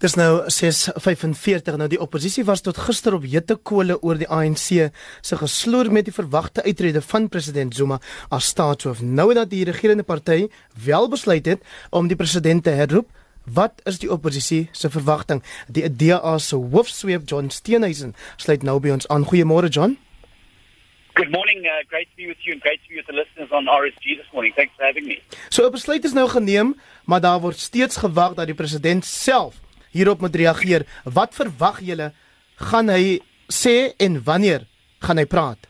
Dis nou 6:45 nou die oppositie was tot gister op hete kole oor die ANC se gesloer met die verwagte uittrede van president Zuma as staatshoof. Nou dat die regerende party wel besluit het om die president te herroep, wat is die oppositie se verwagting? Die DA se hoofsweep John Steenhuisen sluit nou by ons aan. Goeiemôre John. Good morning. Uh, great to be with you and great to be with the listeners on RSG this morning. Thanks for having me. So 'n besluit is nou geneem, maar daar word steeds gewag dat die president self hierop moet reageer. Wat verwag julle gaan hy sê en wanneer gaan hy praat?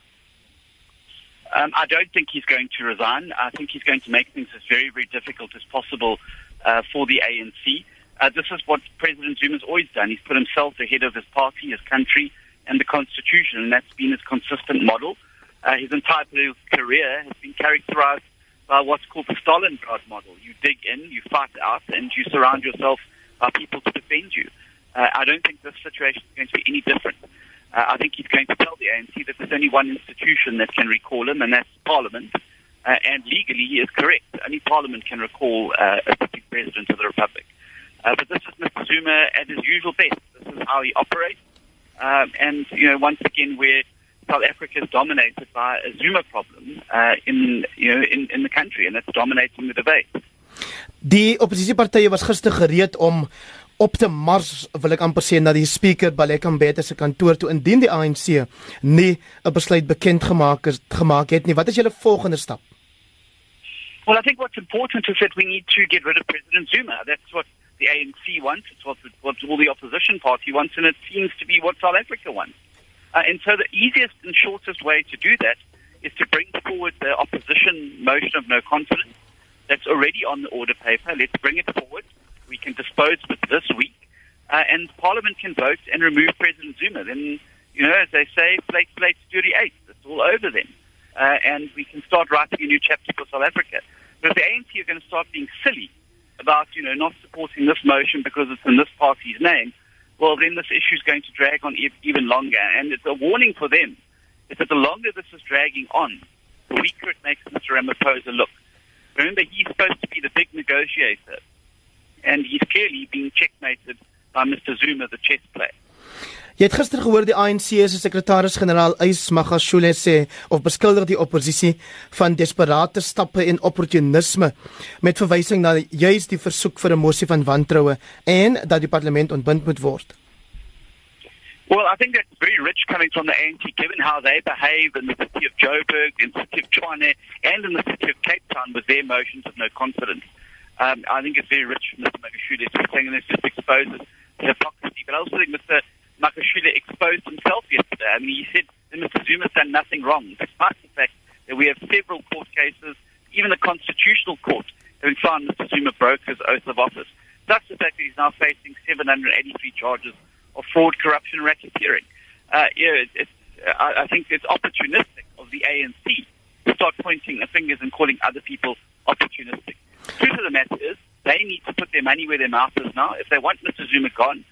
Um, I don't think he's going to resign. I think he's going to make things as very, very difficult as possible uh, for the ANC. Uh, this is what President Zuma's always done. He's put himself ahead of his party, his country, and the constitution, and that's been his consistent model. Uh, his entire political career has been characterized by what's called the Stalingrad model. You dig in, you fight out, and you surround yourself by people to defend you. Uh, I don't think this situation is going to be any different. Uh, I think he's going to tell the ANC that there's only one institution that can recall him, and that's Parliament. Uh, and legally, he is correct. Only Parliament can recall uh, a sitting president of the Republic. Uh, but this is Mr. Zuma at his usual best. This is how he operates. Um, and, you know, once again, where South Africa is dominated by a Zuma problem uh, in, you know, in, in the country, and it's dominating the debate. Die oppositiepartye was gister gereed om op te mars wil ek amper sê na die speaker Baleka Mbete se kantoor toe indien die ANC nie 'n besluit bekend gemaak het gemaak het nie. Wat is julle volgende stap? Well, I think what's important is that we need to get rid of President Zuma. That's what the ANC wants. It's what, what all the opposition party wants, and it seems to be what South Africa wants. Uh, and so the easiest and shortest way to do that is to bring forward the opposition motion of no confidence that's already on the order paper. Let's bring it forward. We can dispose of it this week, uh, and Parliament can vote and remove President Zuma. Then, you know, as they say, flake, flake, 38. It's all over then. Uh, and we can start writing a new chapter for South Africa. But if the ANC are going to start being silly about, you know, not supporting this motion because it's in this party's name, well, then this issue is going to drag on even longer. And it's a warning for them is that the longer this is dragging on, the weaker it makes Mr. Ramaphosa look. Remember, he's supposed to be the big negotiator, and he's clearly being checkmated by Mr. Zuma, the chess player. Jy het gister gehoor die ANC se sekretaris-generaal Ys Magashule sê of beskuldig die oppositie van desperate stappe en opportunisme met verwysing na juis die versoek vir 'n mosie van wantroue en dat die parlement ontbind moet word. Well, I think that's very rich coming from the ANC, given how they behave in the city of Joburg, in the city of Tshwane, and in the city of Cape Town with their motions of no confidence. Um, I think it's very rich from Mr. Magashule saying this just exposes hypocrisy. But I also think Mr. Makashule exposed himself yesterday. I mean, he said that Mr. Zuma's done nothing wrong, despite the fact that we have several court cases, even the Constitutional Court, having found Mr. Zuma broke his oath of office. That's the fact that he's now facing 783 charges of fraud, corruption, racketeering. Uh, yeah, it, it's, I, I think it's opportunistic of the ANC to start pointing fingers and calling other people opportunistic. Truth of the matter is, they need to put their money where their mouth is now. If they want Mr. Zuma gone,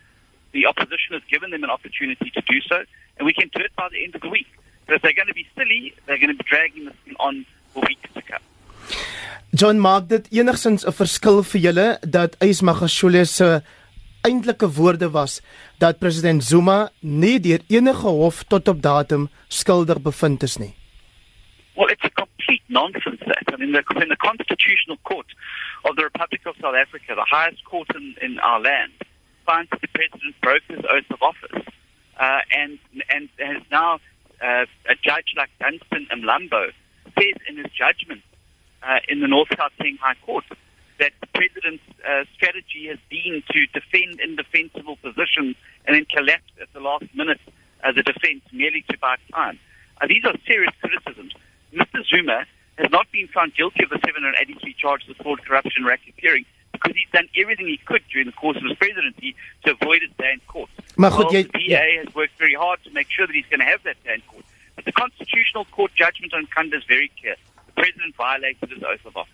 the opposition has given them an opportunity to do so, and we can do it by the end of the week. But if they're going to be silly, they're going to be dragging this thing on for weeks to come. John maak dit enigstens 'n verskil vir julle dat Ys Magashule se eintlike woorde was dat president Zuma nie deur enige hof tot op datum skuldig bevind is nie. Well, it's a complete nonsense that. I mean, the, in the Constitutional Court of the Republic of South Africa, the highest court in, in our land, finds that the president broke his oath of office, uh, and and has now uh, a judge like Dunstan and Lambo says in his judgment uh, in the North Gauteng High Court that the president's uh, strategy has been to defend indefensible positions and then collapse at the last minute uh, the defense merely to buy time. Uh, these are serious criticisms. Mr. Zuma has not been found guilty of the 783 charges of fraud, corruption, racketeering because he's done everything he could during the course of his presidency to avoid his day in court. Well, the DA has worked very hard to make sure that he's going to have that day in court. But the Constitutional Court judgment on Kanda is very clear. The president violated his oath of office.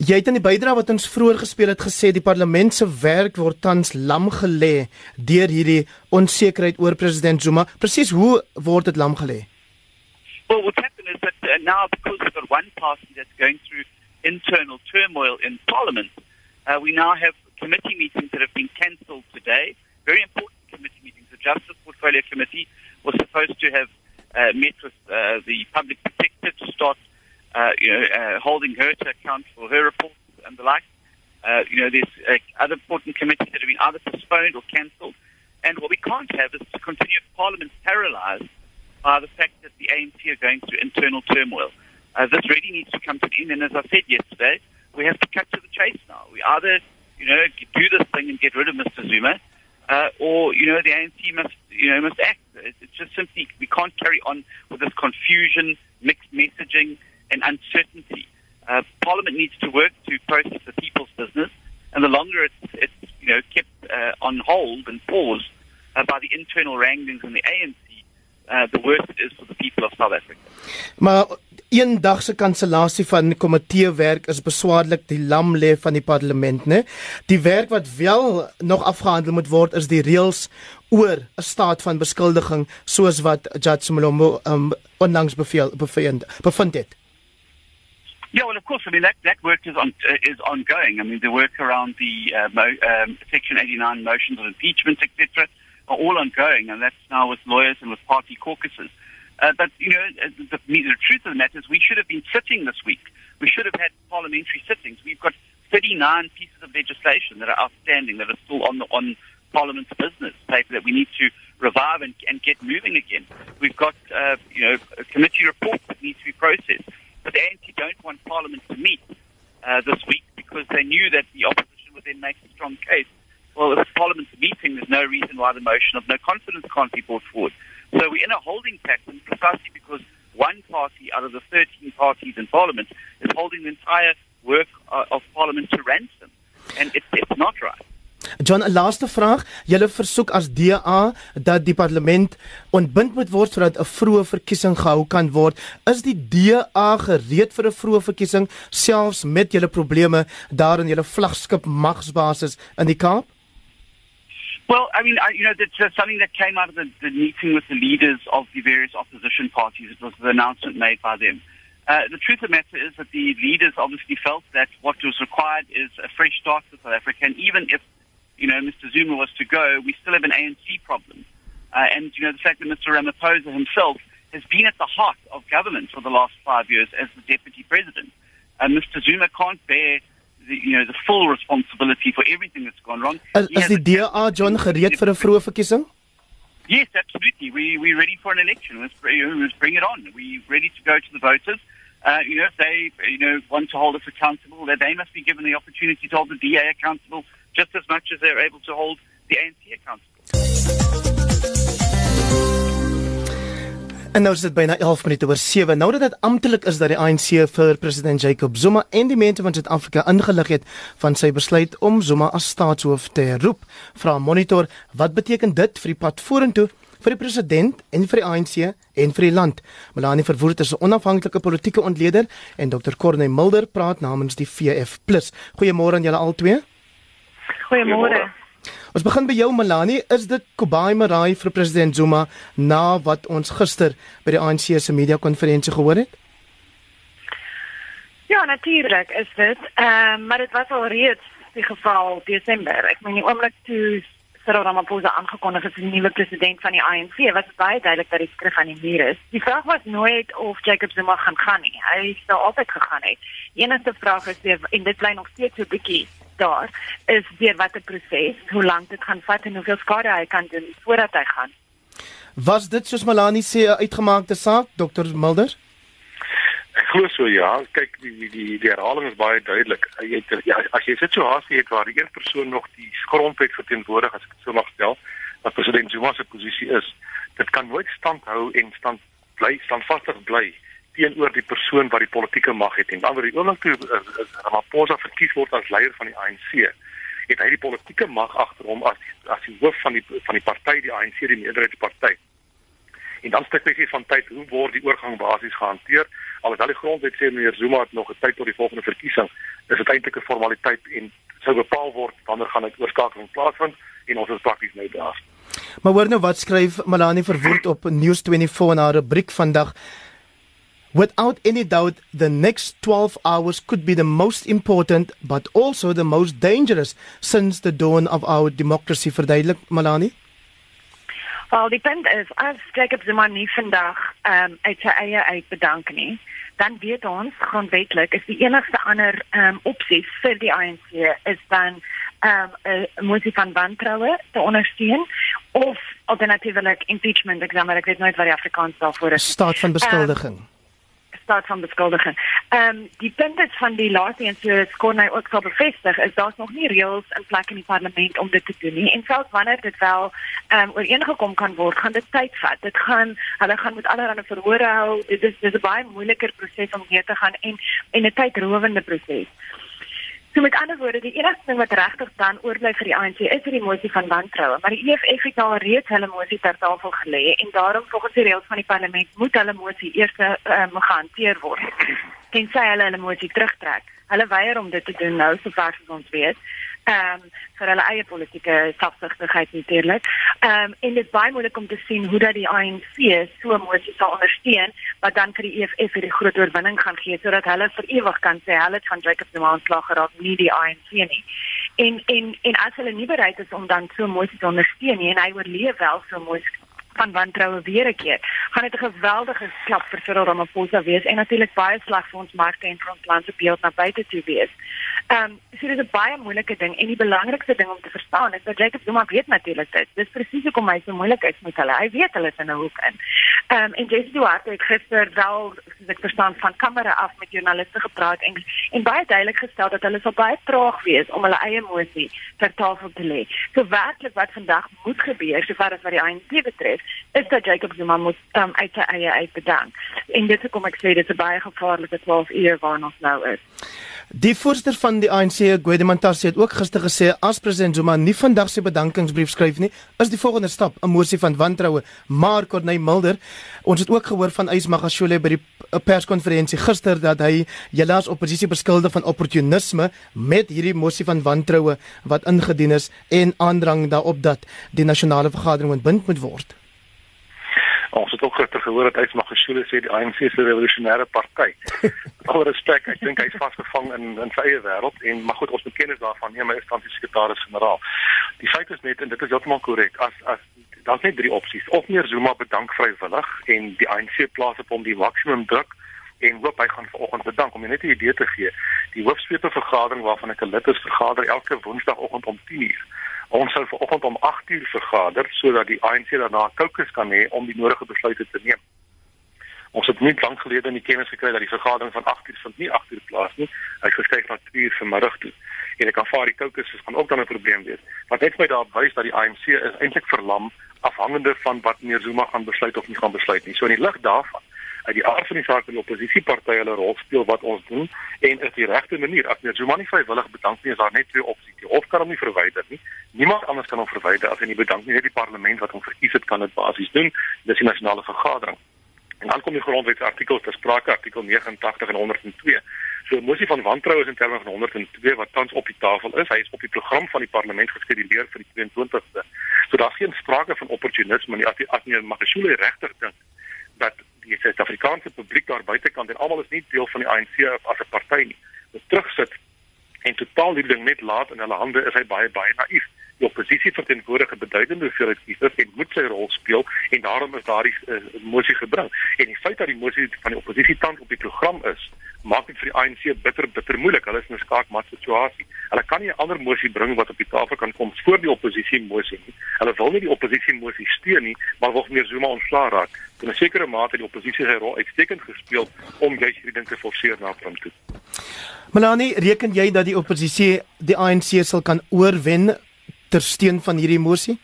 Jy het in die bydrae wat ons vroeër gespeel het gesê die parlement se werk word tans lam gelê deur hierdie onsekerheid oor president Zuma. Presies hoe word dit lam gelê? Well, what's happened is that uh, now, because we've got one party that's going through internal turmoil in Parliament, uh, we now have committee meetings that have been cancelled today. Very important committee meetings. The Justice Portfolio Committee was supposed to have uh, met with uh, the public protector to start, you know, uh, holding her to account for her reports and the like. Uh, you know, there's uh, other important committees that have been either postponed or cancelled. And what we can't have is to continue Parliament paralysed by the fact that the ANC are going through internal turmoil. Uh, this really needs to come to an end. And as I said yesterday, we have to cut to the chase now. We either, you know, do this thing and get rid of Mr. Zuma, uh, or you know, the ANC must, you know, must act. It's just simply we can't carry on with this confusion, mixed messaging, and uncertainty. Uh, Parliament needs to work to process the people's business, and the longer it's, it's you know kept uh, on hold and paused uh, by the internal wranglings in the ANC, uh, the worse it is for the people of South Africa. Maar een dag se kansellasie van die komitee werk is beswaarlik die lam lê van die parlement, né? Die werk wat wel nog afgehandel moet word is die reëls oor 'n staat van beskuldiging soos wat Judge Mlombo um, onlangs beveel bevind bevind het. Yeah, well, of course. I mean, that, that work is on uh, is ongoing. I mean, the work around the uh, mo- um, Section 89 motions of impeachment, etc., are all ongoing, and that's now with lawyers and with party caucuses. Uh, but you know, uh, the, the truth of the matter is, we should have been sitting this week. We should have had parliamentary sittings. We've got 39 pieces of legislation that are outstanding that are still on the on Parliament's business paper that we need to revive and, and get moving again. We've got uh, you know committee reports that need to be processed. But the ANC don't want Parliament to meet uh, this week because they knew that the opposition would then make a strong case. Well, if Parliament's meeting, there's no reason why the motion of no confidence can't be brought forward. So we're in a holding pattern precisely because one party out of the 13 parties in Parliament is holding the entire work uh, of Parliament to ransom. And it's, it's not right. John, 'n laaste vraag. Julle versoek as DA dat die parlement ontbind moet word sodat 'n vroeë verkiesing gehou kan word. Is die DA gereed vir 'n vroeë verkiesing selfs met julle probleme daar in julle vlaggenskap magsbasis in die Kaap? Well, I mean, I, you know, that's uh, something that came out of the, the meeting with the leaders of the various opposition parties. It was the announcement made by them. Uh, the truth of the matter is that the leaders obviously felt that what was required is a fresh start for South Africa, and even if you know, Mr. Zuma was to go, we still have an ANC problem. Uh, and, you know, the fact that Mr. Ramaphosa himself has been at the heart of government for the last five years as the deputy president. And Mr. Zuma can't bear the, you know, the full responsibility for everything that's gone wrong. As, as die DA John gereed vir 'n vroeë verkiesing? Yes, absolutely. We we're ready for an election. Let's, let's bring it on. We're ready to go to the voters. Uh, you know, if they you know want to hold us accountable, that they must be given the opportunity to hold the DA accountable just as much as they're able to hold the ANC accountable. En nou is dit byna 11 minute oor 7. Nou dat dit amptelik is dat die ANC vir president Jacob Zuma en die mense van Suid-Afrika ingelig het van sy besluit om Zuma as staatshoof te roep, vra Monitor, wat beteken dit vir die pad vorentoe vir die president en vir die ANC en vir die land? Melanie Verwoerd is 'n onafhanklike politieke ontleder en Dr. Corne Mulder praat namens die VF+. Goeiemôre aan julle albei. Goeiemôre. Ons begin by jou Melanie, is dit Kobai Marai vir president Zuma na wat ons gister by die ANC se media konferensie gehoor het? Ja, natuurlik is dit. Ehm uh, maar dit was al reeds die geval Desember. Ek meen die oomblik toe Cyril Ramaphosa aangekondig het as die nuwe president van die ANC, was dit baie duidelik dat die skrif aan die muur is. Die vraag was nooit of Jacob Zuma gaan gaan nie. Hy sou altyd gegaan het. Die enigste vraag is weer en dit bly nog steeds so bietjie daar is weer wat 'n proses, hoe lank dit gaan vat en hoeveel skade hy kan doen voordat hy gaan. Was dit soos Malani sê 'n uitgemaakte saak, Dr Mulder? Ek glo so ja. Kyk, die die die, die herhaling is baie duidelik. Jy het ja, as jy situasie het waar die een persoon nog die grondwet verteenwoordig as ek dit so mag stel, wat president Zuma se posisie is, dit kan nooit stand hou en stand bly standvastig bly teenoor die persoon wat die politieke mag het. En dan word die oomblik toe eh, eh, Ramaphosa verkies word as leier van die ANC, het hy die politieke mag agter hom as as die hoof van die van die party, die ANC, die meerderheidsparty. En dan stuk kwessie van tyd hoe word die oorgang basies gehanteer? Alhoewel die grondwet sê meneer Zuma het nog 'n tyd tot die volgende verkiesing, is dit eintlik 'n formaliteit en sou bepaal word wanneer gaan dit oorskakeling plaasvind en ons is prakties nou daar. Maar hoor nou wat skryf Malani verwoed op News24 na 'n rubriek vandag Without any doubt, the next 12 hours could be the most important but also the most dangerous since the dawn of our democracy. Verduidelik Malani. Wel, die punt is as Jacob Zuma nie vandag ehm um, uit sy eie uit bedank nie, dan weet ons grondwetlik is die enigste ander ehm um, opsie vir die ANC is dan ehm um, 'n moesie van wantroue te ondersteun of alternatiefelik impeachment, ek sê maar ek weet nooit wat die Afrikaans daarvoor is. Staat van beskuldiging. Um, staat van beskuldiging. Ehm um, die punt is van die laaste een so skoon hy ook sal bevestig is daar's nog nie reëls in plek in die parlement om dit te doen nie. En selfs wanneer dit wel ehm um, ooreengekom kan word, gaan dit tyd vat. Dit gaan hulle gaan met allerlei verhore hou. Dit is dis 'n baie moeiliker proses om hier te gaan en en 'n tydrowende proses. So met ander woorde, die enigste ding wat regtig dan oorbly vir die ANC is hierdie mosie van wantroue, maar die EFF het al reeds hulle mosie ter tafel gelê en daarom volgens die reëls van die parlement moet hulle mosie eers um, gehanteer word. Tensy hulle hulle mosie terugtrek. Hulle weier om dit te doen nou sover as ons weet ehm um, vir hulle eie politieke selfsugtigheid natuurlik. Ehm um, en dit is baie moeilik om te sien hoe dat die ANC so moeite sal ondersteun wat dan vir die EFF vir die groot oorwinning gaan gee sodat hulle vir ewig kan sê hulle het van Jacob Zuma ontslag geraak, nie die ANC nie. En en en as hulle nie bereid is om dan so moeite te ondersteun nie en hy oorleef wel so moeite van wantroue weer 'n keer. Gaan dit 'n geweldige klap vir Cyril Ramaphosa wees en natuurlik baie sleg vir ons markte en vir ons land se beeld na buite toe wees. Ehm um, so dit is 'n baie moeilike ding en die belangrikste ding om te verstaan is dat Jacob Zuma weet natuurlik dit. Dis presies hoekom hy so moeilik is met hulle. Hy weet hulle is in 'n hoek in. Ehm um, en Jesse Duarte het gister wel, soos ek verstaan, van kamera af met joernaliste gepraat en en baie duidelik gestel dat hulle sal baie traag wees om hulle eie emosie ter tafel te lê. So werklik wat vandag moet gebeur sover as wat die ANC betref, is dat Jacob Zuma moet um, uit sy eie uit bedank. En dit hoekom ek sê dit is 'n baie gevaarlike 12 ure waarna ons nou is. Die voorsteur van die ANC, Gwedemantasi het ook gister gesê as president Zuma nie vandag sy bedankingsbrief skryf nie, is die volgende stap 'n mosie van wantroue. Maar Corneil Mulder, ons het ook gehoor van Ys Magashule by die perskonferensie gister dat hy julle as oppositie beskuldig van opportunisme met hierdie mosie van wantroue wat ingedien is en aandrang daarop dat die nasionale vergadering ontbind moet word. Ons het ook gister gehoor dat Ys Magashule sê die ANC is 'n revolusionêre party. Alle respek, ek dink hy's vasgevang in in sy eie wêreld en maar goed, ons moet kennis daarvan neem, hy is tans die sekretaris-generaal. Die feit is net en dit is heeltemal korrek as as daar's net drie opsies. Of meneer Zuma bedank vrywillig en die ANC plaas op hom die maksimum druk en hoop hy gaan vanoggend bedank om net 'n idee te gee. Die hoofspeper vergadering waarvan ek 'n lid is, vergader elke woensdagoggend om 10:00 Ons sou vanoggend om 8:00 vergader sodat die ANC daarna kokes kan hê om die nodige besluite te neem. Ons het nie lank gelede in die kennis gekry dat die vergadering van 8:00 vind nie 8:00 plaas nie. Hy geskuif na 2:00 vanmiddag toe. En ek kan vaar die kokes gaan ook dan 'n probleem wees. Wat net my daar wys dat die ANC is eintlik verlam afhangende van wat meneer Zuma gaan besluit of nie gaan besluit nie. So in die lig daarvan uit die aard van die saak in die oppositiepartye hulle rol speel wat ons doen en is die regte manier. As net Zuma nie vrywillig bedank nie is daar net twee opsies. Die hof kan hom nie verwyder nie. Niemand anders kan hom verwyder as hy nie bedank nie. Net die parlement wat hom verkies het kan dit basies doen. Dis die nasionale vergadering. En dan kom die grondwetsartikels ter sprake artikel 89 en 102 so 'n mosie van wantroue is in terme van 102 wat tans op die tafel is. Hy is op die program van die parlement geskeduleer vir die 22ste so daar's geen sprake van opportunisme nie. As die as nie Magashule regtig dink dat die Suid-Afrikaanse publiek daar buitekant en almal is nie deel van die ANC as 'n party nie. Dit terugsit en totaal die ding net laat in hulle hande is hy baie baie naïef. Die oppositie verteenwoordig 'n beduidende hoeveelheid kiesers en moet sy rol speel en daarom is daardie uh, mosie gebring. En die feit dat die mosie van die oppositie tans op die program is, maak dit vir die ANC bitter bitter moeilik. Hulle is in 'n skaakmat situasie. Hulle kan nie 'n ander mosie bring wat op die tafel kan kom voor die oppositie mosie nie. Hulle wil nie die oppositie mosie steun nie, maar wil meer Zuma ontslaa raak. In 'n sekere mate die oppositie sy rol uitstekend gespeel om juist hierdie ding te forceer na hom toe. Melanie, reken jy dat die oppositie die ANC sal kan oorwen ter steun van hierdie mosie?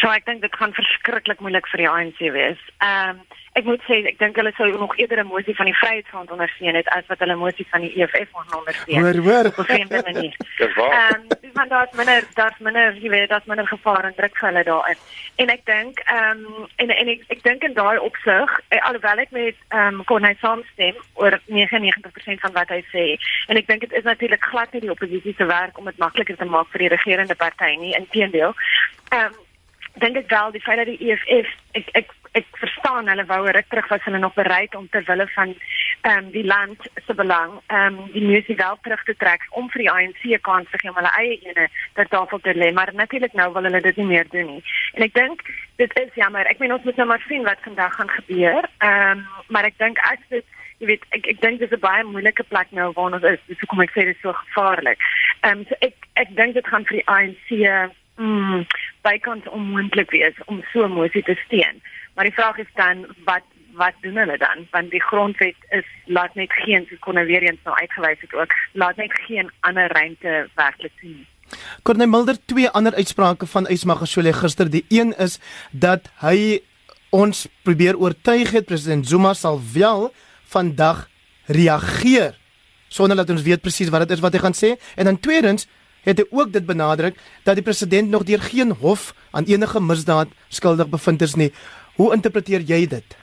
So ek dink dit gaan verskriklik moeilik vir die ANC wees. Ehm um, ek moet sê ek dink hulle sou nog eerder 'n mosie van die Vryheidsfront ondersteun het as wat hulle mosie van die EFF ondersteun. Hoor, hoor. Op 'n vreemde manier. Ehm um, want daar's minder daar's minder jy weet daar's minder gevaar en druk vir hulle daarin. En ek dink ehm um, en en ek ek dink in daai opsig eh, alhoewel ek met ehm um, hy saamstem oor 99% van wat hy sê en ek dink dit is natuurlik glad nie die oppositie se werk om dit makliker te maak vir die regerende party nie inteendeel. Ehm um, dink ek wel die feit dat die EFF ek ek ek verstaan hulle wou ruk terug was hulle nog bereid om ter wille van ehm um, die land se belang ehm um, die musie wel terug te trek om vir die ANC kans te gee om hulle eie ene ter tafel te lê, maar natuurlik nou wil hulle dit nie meer doen nie. En ek dink dit is jammer. Ek meen ons moet nou maar sien wat vandag gaan gebeur. Ehm um, maar ek dink as dit jy weet ek ek dink dis 'n baie moeilike plek nou waar ons is. Dis hoekom ek sê dit is so gevaarlik. Ehm um, so ek ek dink dit gaan vir die ANC mm, bykans onmoontlik wees om so 'n mosie te steun. Maar die vraag is dan wat wat doen hulle dan? Want die grondwet is laat net geen so kon weer eens nou uitgewys het ook laat net geen ander ruimte werklik sien. Korney Mulder twee ander uitsprake van Ismagashule gister. Die een is dat hy ons probeer oortuig het president Zuma sal wel vandag reageer sonder dat ons weet presies wat dit is wat hy gaan sê en dan tweedens het hy ook dit benadruk dat die president nog deur geen hof aan enige misdaad skuldig bevind is nie. Hoe interpreteer jy dit?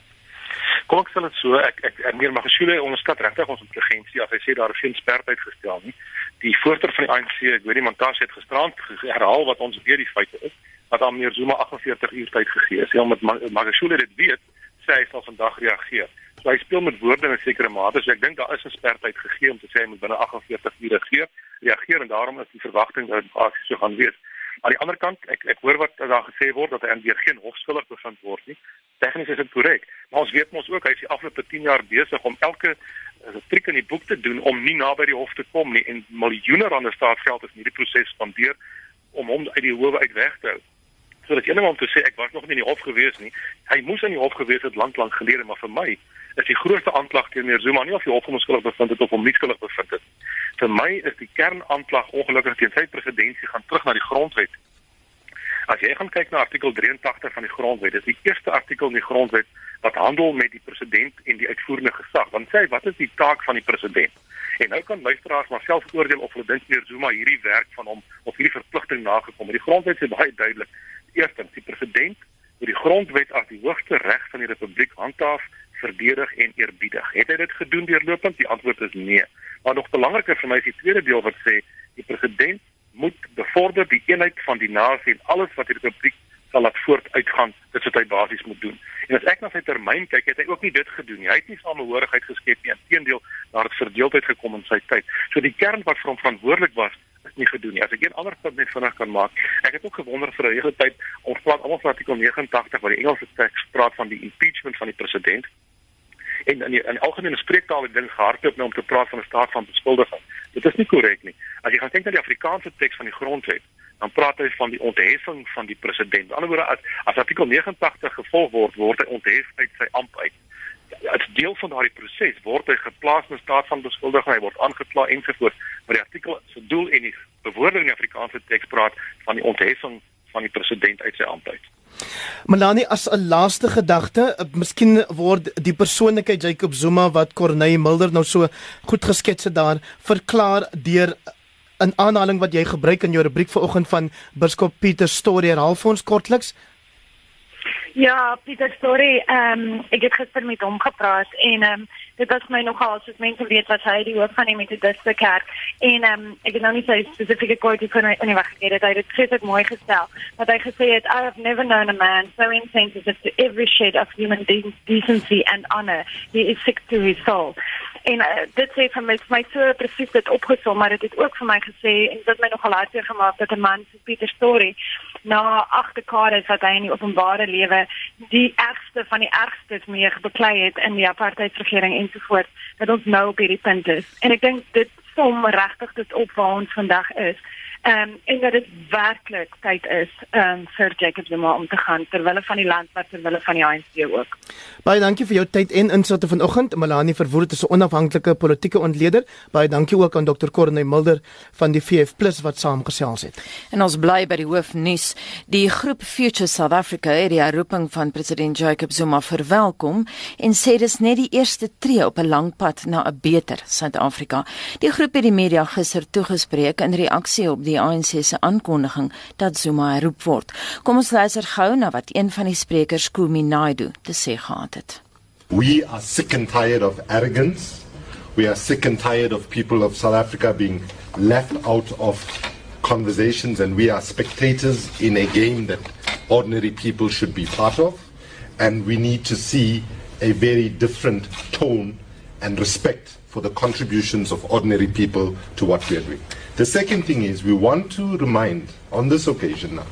Kom ek sê dit so, ek ek meer Magashule onderskat regtig ons intelligensie as hy sê daar is geen spertyd gestel nie. Die voorsteur van die ANC, ek weet nie Montashe het gisterand herhaal wat ons weet die feite is dat aan meneer Zuma 48 uur tyd gegee is. Ja, met Magashule dit weet, sê hy sal vandag reageer. So hy speel met woorde in 'n sekere mate. So ek dink daar is 'n spertyd gegee om te sê hy moet binne 48 ure reageer. Reageer en daarom is die verwagting dat dit basies so gaan wees. Aan die ander kant, ek ek hoor wat daar gesê word dat hy aan weer geen hofskuldig bevind word nie. Tegnies is dit korrek, maar ons weet mos ook hy is die afgelope 10 jaar besig om elke uh, triek in die boek te doen om nie naby die hof te kom nie en miljoene rande staatsgeld is in hierdie proses spandeer om hom uit die howe uit weg te hou. So dat enige om te sê ek was nog nie in die hof gewees nie. Hy moes in die hof gewees het lank lank gelede, maar vir my is die grootste aanklag teen meneer Zuma nie of hy hom skuldig bevind het of hom nie skuldig bevind het. Vir my is die kernaanklag ongelukkig teen sy presidentskap gaan terug na die grondwet. As jy gaan kyk na artikel 83 van die grondwet, dis die eerste artikel in die grondwet wat handel met die president en die uitvoerende gesag. Dan sê hy wat is die taak van die president? En nou kan luisteraars maar self oordeel of hulle dink meneer Zuma hierdie werk van hom of hierdie verpligting nagekom het. Die grondwet sê baie duidelik: Eerstens, die president moet die grondwet as die hoogste reg van die republiek handhaaf verdedig en eerbiedig. Het hy dit gedoen deurlopend? Die antwoord is nee. Maar nog belangriker vir my is die tweede deel wat sê die president moet bevorder die eenheid van die nasie en alles wat die republiek sal laat voortuitgaan, dit wat hy basies moet doen. En as ek na sy termyn kyk, het hy ook nie dit gedoen nie. Hy het nie samehorigheid geskep nie. Inteendeel, daar het verdeeldheid gekom in sy tyd. So die kern wat vir hom verantwoordelik was, is nie gedoen nie. As ek een ander punt net vinnig kan maak, ek het ook gewonder vir 'n hele tyd ons praat almal van artikel 89 wat die Engelse teks praat van die impeachment van die president en in die, in die algemene spreektaal het ding gehardloop nou om te praat van 'n staat van beskuldiging. Dit is nie korrek nie. As jy gaan kyk na die Afrikaanse teks van die grondwet, dan praat hy van die ontheffing van die president. Aan die ander woorde as as artikel 89 gevolg word, word hy onthef uit sy amp uit. As deel van daardie proses word hy geplaas in staat van beskuldiging, hy word aangekla ensovoorts. Maar die artikel se doel en die bewoording in die Afrikaanse teks praat van die ontheffing van die president uit sy amp uit. Melanie as 'n laaste gedagte, miskien word die persoonlikheid Jacob Zuma wat Corneille Mulder nou so goed geskets het daar verklaar deur 'n aanhaling wat jy gebruik in jou rubriek vanoggend van Biskop Pieter Story herhaal vir ons kortliks. Ja, Pieter ehm um, ek het gister met hom gepraat en ehm um, dit was my nogal soos mense weet wat hy die hoof van die Methodiste kerk. En ehm um, ek het nou nie sy spesifieke quote van hy nie weggekeer het hy het dit baie mooi gestel. Wat hy gesê het I have never known a man so insensitive to every shade of human de decency and honor. He is sick to his soul en uh, dit sê vir my my so presies dit opgesom maar dit het ook vir my gesê en dit my nogal hartseer gemaak dat 'n man so Pieter Story na agter dekades wat hy in die openbare lewe die ergste van die ergstes mee beklei het in die apartheidsregering ensovoorts dat ons nou op hierdie punt is. En ek dink dit som regtig dit op waar ons vandag is. Ehm um, en dat dit werklik tyd is ehm um, vir Jacob Zuma om te gaan ter wille van die land maar ter wille van die ANC ook. Baie dankie vir jou tyd en insette vanoggend. Melanie Verwoerd is 'n onafhanklike politieke ontleder. Baie dankie ook aan Dr. Corne Mulder van die VF+ wat saamgesels het. En ons bly by die hoofnuus. Die groep Future South Africa het die roeping van president Jacob Zuma verwelkom en sê dis net die eerste tree op 'n lang pad na 'n beter Suid-Afrika. Die groep het die media gister toegespreek in reaksie op die die ANC se aankondiging dat Zuma geroep word. Kom ons luister gou na wat een van die sprekers Kumi Naidu te sê gehad het. We are sick and tired of arrogance. We are sick and tired of people of South Africa being left out of conversations and we are spectators in a game that ordinary people should be part of. and we need to see a very different tone and respect for the contributions of ordinary people to what we are doing. The second thing is we want to remind on this occasion now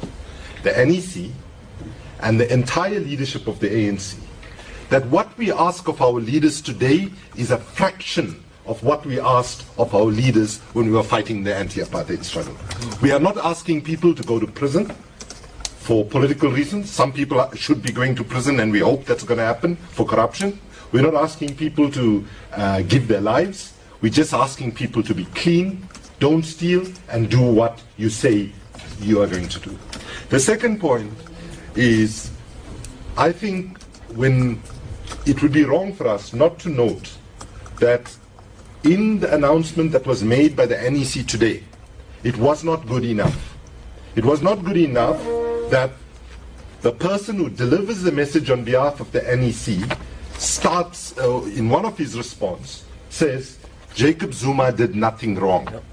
the NEC and the entire leadership of the ANC that what we ask of our leaders today is a fraction of what we asked of our leaders when we were fighting the anti-apartheid struggle. We are not asking people to go to prison for political reasons. Some people should be going to prison, and we hope that's going to happen for corruption. We're not asking people to uh, give their lives. We're just asking people to be clean, don't steal, and do what you say you are going to do. The second point is I think when it would be wrong for us not to note that in the announcement that was made by the NEC today, it was not good enough. It was not good enough that the person who delivers the message on behalf of the NEC starts uh, in one of his response says Jacob Zuma did nothing wrong. Yep.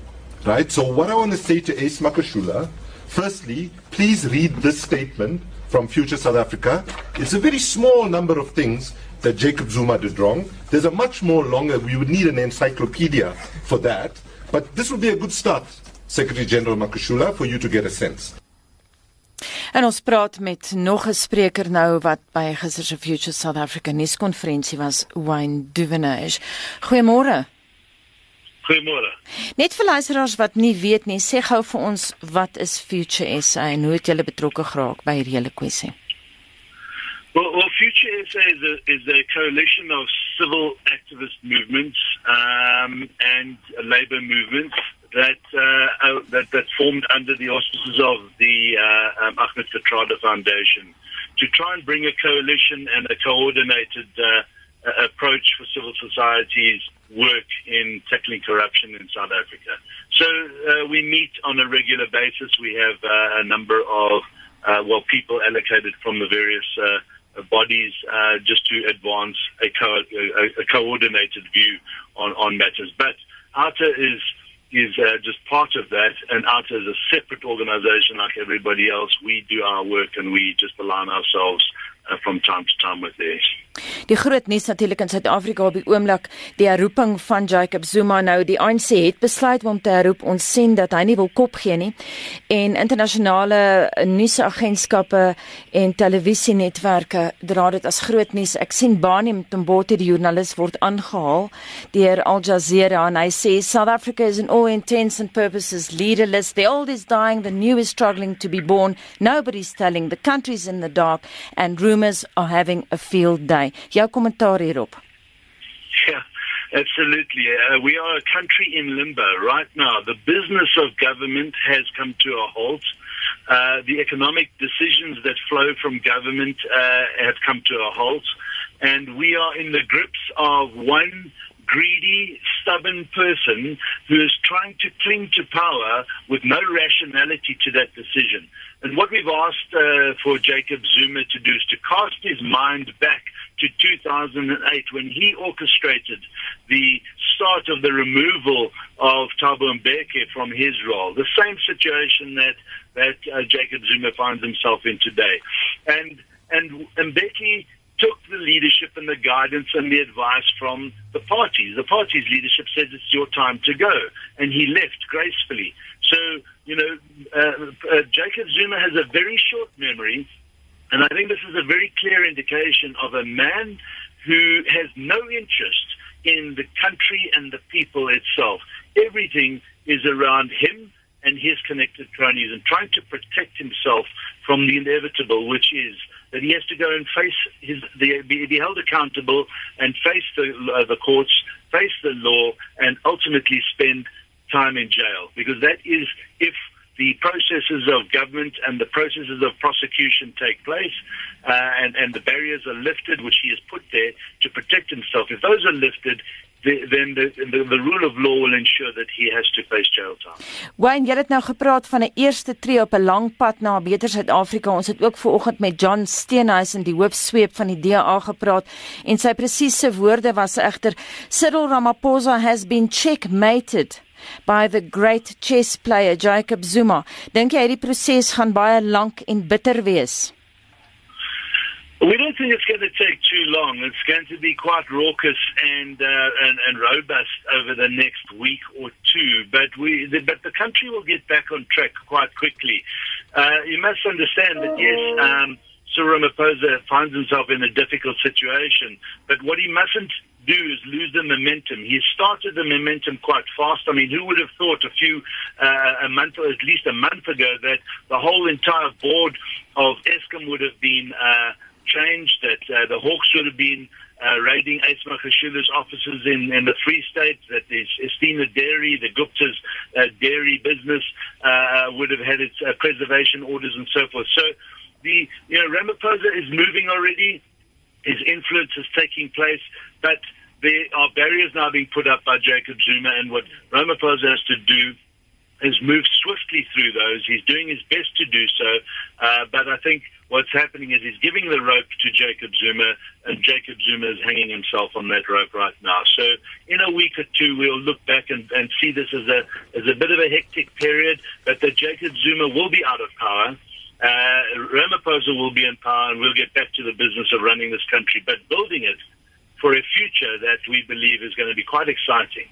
Right? So what I want to say to Ace Makashula, firstly, please read this statement from Future South Africa. It's a very small number of things that Jacob Zuma did wrong. There's a much more longer, we would need an encyclopedia for that. But this would be a good start, Secretary General Makashula, for you to get a sense. En ons praat met nog 'n spreker nou wat by gister se Future South Africa nuuskonferensie was, Wayne Duvenage. Goeiemôre. Goeiemôre. Net vir luisteraars wat nie weet nie, sê gou vir ons wat is Future SA en hoe het julle betrokke geraak by hierdie hele kwessie? Well, well, Future SA is a, is a coalition of civil activist movements um, and labor movements that, uh, uh, that that formed under the auspices of the uh, um, Ahmed Katrada Foundation to try and bring a coalition and a coordinated uh, approach for civil society's work in tackling corruption in South Africa. So uh, we meet on a regular basis. We have uh, a number of well people allocated from the various bodies just to advance a, co- a, a coordinated view on, on matters. But ATA is is uh, just part of that, and ATA is a separate organization like everybody else. We do our work and we just align ourselves uh, from time to time with theirs. Die groot nuus natuurlik in Suid-Afrika op die oomblik, die herroeping van Jacob Zuma nou, die ANC het besluit om te herroep. Ons sien dat hy nie wil kop gee nie. En internasionale nuusagentskappe en televisienetwerke dra dit as groot nuus. Ek sien Bani Mtombote die joernalis word aangehaal deur Al Jazeera en hy sê South Africa is in all intents and purposes leaderless. The old is dying, the new is struggling to be born. Nobody's telling the country's in the dark and rumors are having a field day. Jou kommentaar hierop. Yeah. Absolutely. Uh, we are a country in limbo right now. The business of government has come to a halt. Uh, the economic decisions that flow from government uh, have come to a halt. And we are in the grips of one greedy, stubborn person who is trying to cling to power with no rationality to that decision. And what we've asked uh, for Jacob Zuma to do is to cast his mind back to 2008 when he orchestrated the start of the removal of Thabo Mbeki from his role. The same situation that that uh, Jacob Zuma finds himself in today, and and Mbeki took the leadership and the guidance and the advice from the parties. The party's leadership said it's your time to go, and he left gracefully. So, you know, uh, uh, Jacob Zuma has a very short memory, and I think this is a very clear indication of a man who has no interest in the country and the people itself. Everything is around him and his connected cronies and trying to protect himself from the inevitable, which is that he has to go and face his the, be, held accountable and face the uh, the courts, face the law, and ultimately spend time in jail because that is if the processes of government and the processes of prosecution take place uh, and, and the barriers are lifted, which he has put there to protect himself. If those are lifted, then the, the the rule of law will ensure that he has to face jail time. Wayne, jy het nou gepraat van 'n eerste tree op 'n lang pad na 'n beter Suid-Afrika. Ons het ook vanoggend met John Steenhuisen, die hoofsweep van die DA gepraat en sy presiese woorde was egter Cyril Ramaphosa has been checkmated by the great chess player Jacob Zuma. Dink jy hierdie proses gaan baie lank en bitter wees? We don't think it's going to take too long. It's going to be quite raucous and uh, and, and robust over the next week or two. But we, the, but the country will get back on track quite quickly. Uh, you must understand that yes, um, Cyril Ramaphosa finds himself in a difficult situation, but what he mustn't do is lose the momentum. He started the momentum quite fast. I mean, who would have thought a few, uh, a month, or at least a month ago, that the whole entire board of ESCOM would have been uh, changed, that uh, the Hawks would have been uh, raiding Ace Makashula's offices in, in the Free State, that the Estina Dairy, the Gupta's uh, dairy business uh, would have had its uh, preservation orders and so forth. So the, you know, Ramaphosa is moving already. His influence is taking place, but there are barriers now being put up by Jacob Zuma, and what Ramaphosa has to do is move swiftly through those. He's doing his best to do so, uh, but I think what's happening is he's giving the rope to Jacob Zuma, and Jacob Zuma is hanging himself on that rope right now. So in a week or two, we'll look back and, and see this as a as a bit of a hectic period, but that Jacob Zuma will be out of power. Uh, Ramaphosa will be in power, and we'll get back to the business of running this country, but building it for a future that we believe is going to be quite exciting.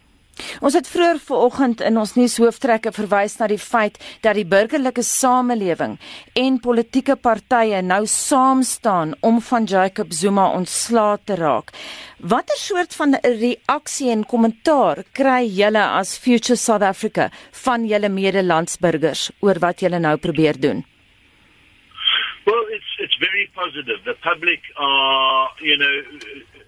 Ons het vroeër vanoggend in ons nuushooftrekke verwys na die feit dat die burgerlike samelewing en politieke partye nou saam staan om van Jacob Zuma ontslae te raak. Watter soort van reaksie en kommentaar kry julle as Future South Africa van julle medelandsburgers oor wat julle nou probeer doen? Well, it's it's very positive. The public are, you know,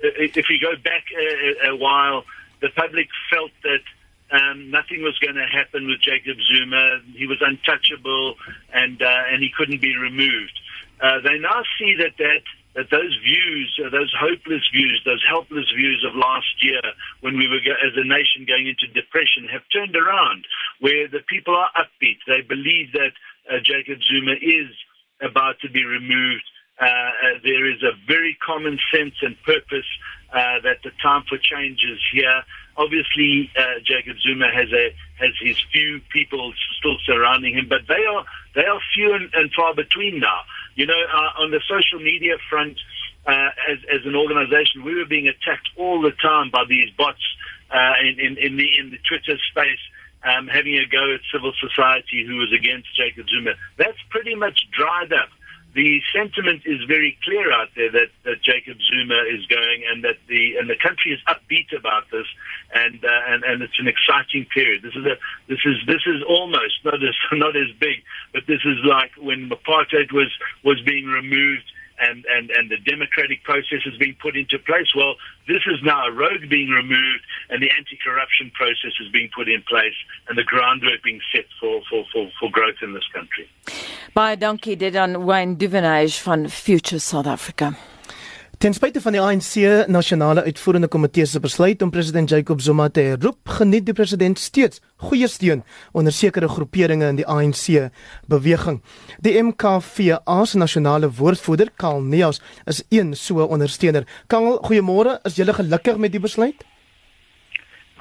if you go back a, a while the public felt that um, nothing was going to happen with Jacob Zuma. He was untouchable, and uh, and he couldn't be removed. Uh, they now see that that that those views, uh, those hopeless views, those helpless views of last year, when we were as a nation going into depression, have turned around. Where the people are upbeat, they believe that uh, Jacob Zuma is about to be removed. Uh, uh, there is a very common sense and purpose uh, that the time for change is here. Obviously, uh, Jacob Zuma has a has his few people still surrounding him, but they are they are few and, and far between now. You know, uh, on the social media front, uh, as as an organisation, we were being attacked all the time by these bots uh, in, in in the in the Twitter space. Um, having a go at civil society who was against Jacob Zuma. That's pretty much dried up the sentiment is very clear out there that, that Jacob Zuma is going, and that the and the country is upbeat about this, and uh, and and it's an exciting period. This is a this is this is almost not as not as big, but this is like when apartheid was was being removed and, and, and the democratic process is being put into place. Well, this is now a road being removed and the anti-corruption process is being put in place and the groundwork being set for, for, for, for growth in this country. Baie dit aan Wayne Duvenage van Future South Africa. Ten spyte van die ANC nasionale uitvoerende komitee se besluit om president Jacob Zuma te herroep, geniet die president steeds goeie steun onder sekere groeperinge in die ANC beweging. Die MKVA se nasionale woordvoerder, Karl Neus, is een so ondersteuner. Karl, goeiemôre. Is jy gelukkig met die besluit?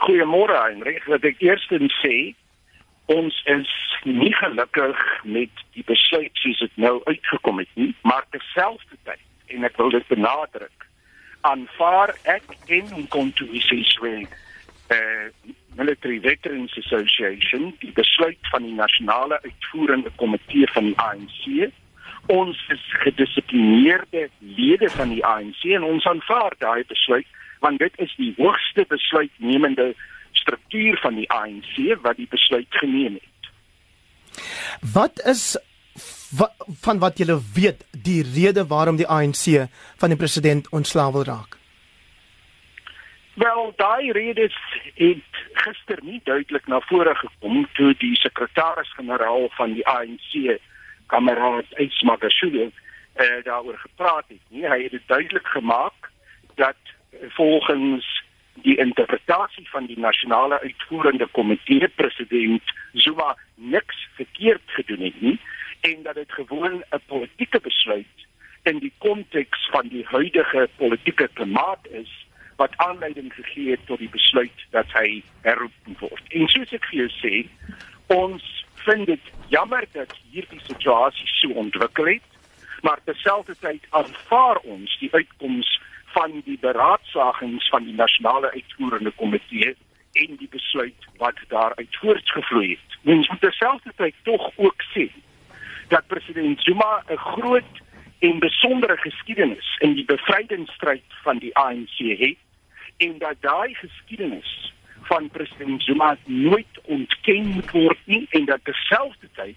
Goeiemôre, Heinrich. Wat ek eerstens sê, ons is nie gelukkig met die besluit soos dit nou uitgekom het nie, maar terselfdertyd en ek wil dit benadruk. Aanvaar ek en konto isiswe eh military veterans association die besluit van die nasionale uitvoerende komitee van die ANC ons is gedissiplineerde lede van die ANC en ons aanvaar daai besluit want dit is die hoogste besluitnemende struktuur van die ANC wat die besluit geneem het. Wat is wat, van wat julle weet die rede waarom die ANC van die president ontslaa wil raak? Wel, daai rede het gister nie duidelik na vore gekom toe die sekretaris-generaal van die ANC, kameraad Ismagashule, eh daaroor gepraat het. Nie, hy het dit duidelik gemaak dat volgens die interpretasie van die nasionale uitvoerende komitee president Zuma niks verkeerd gedoen het nie en dat dit gewoon 'n politieke besluit in die konteks van die huidige politieke klimaat is wat aanleiding gegee het tot die besluit dat hy herroep word. En soos ek vir jou sê, ons vind dit jammer dat hierdie situasie so ontwikkel het, maar terselfdertyd aanvaar ons die uitkoms van die beraadsagings van die nasionale uitvoerende komitee en die besluit wat daaruit voortgevloei het. Mens moet terselfdertyd tog ook sê dat president Zuma 'n groot en besondere geskiedenis in die bevrydingsstryd van die ANC het en dat daai geskiedenis van president Zuma nooit ontken moet word nie en dat terselfdertyd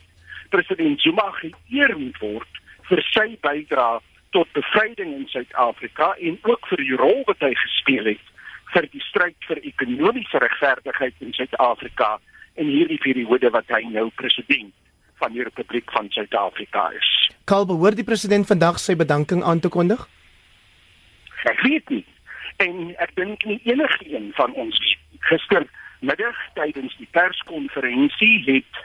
president Zuma geëer moet word vir sy bydrae tot bevryding in Suid-Afrika en ook vir die rol wat hy gespeel het vir die stryd vir ekonomiese regverdigheid in Suid-Afrika in hierdie periode wat hy nou president van die Republiek van Suid-Afrika is. Kal behoort die president vandag sy bedanking aan te kondig? Ek weet nie. En ek dink nie enigiemand van ons gister middag tydens die perskonferensie het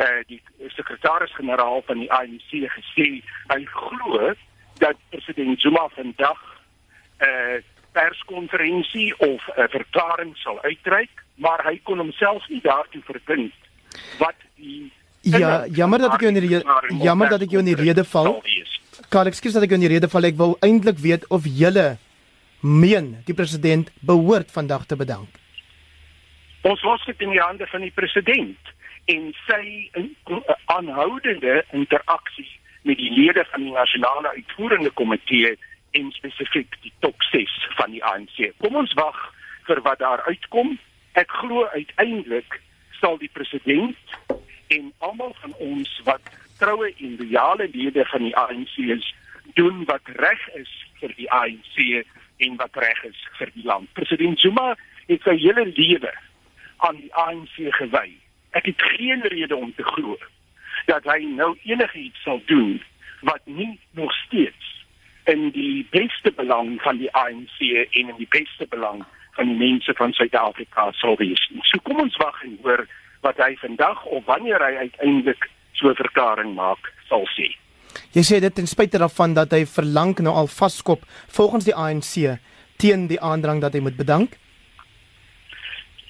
uh, die sekretaris-generaal van die ANC gesê hy glo dat president Zuma vandag 'n uh, eh, perskonferensie of 'n uh, verklaring sal uitreik, maar hy kon homself nie daartoe verbind wat die Ja, jammer dat ek jou in die rede, jammer dat ek jou in die rede val. Karl, ekskuus dat ek jou in die rede val. Ek wou eintlik weet of julle meen die president behoort vandag te bedank. Ons los dit in die hande van die president en sy aanhoudende interaksie met die lede van die nasionale uitvoerende komitee en spesifiek die top 6 van die ANC. Kom ons wag vir wat daar uitkom. Ek glo uiteindelik sal die president en almal van ons wat troue en loyale lede van die ANC is, doen wat reg is vir die ANC en wat reg is vir die land. President Zuma het sy hele lewe aan die ANC gewy. Ek het geen rede om te glo dat hy nou enigiets sal doen wat nie nog steeds in die beste belang van die ANC en in die beste belang van die mense van Suid-Afrika sal wees. So kom ons wag en hoor wat hy vandag of wanneer hy uiteindelik so 'n verklaring maak sal sê. Jy sê dit ten spyte daarvan dat hy verlang nou al vaskop volgens die ANC teen die aandrang dat hy moet bedank.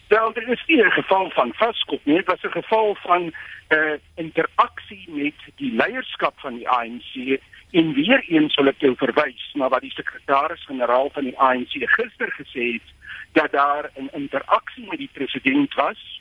Wel, dit is nie 'n geval van vaskop nie, dit was 'n geval van 'n uh, interaksie met die leierskap van die ANC en weer eens wil ek jou verwys na wat die sekretaris-generaal van die ANC gister gesê het dat daar 'n interaksie met die president was,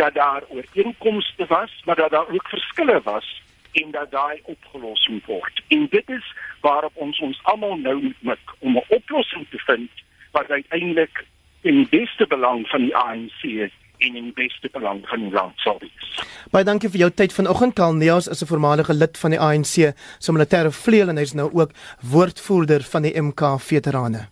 dat daar ooreenkomste was, maar dat daar ook verskille was en dat daai opgelos moet word. En dit is waarop ons ons almal nou moet mik om 'n oplossing te vind wat uiteindelik in die beste belang van die ANC en in die beste belang van die land sal wees. Baie dankie vir jou tyd vanoggend. Karl Neels is 'n voormalige lid van die ANC se militêre vleuel en hy's nou ook woordvoerder van die MK veterane.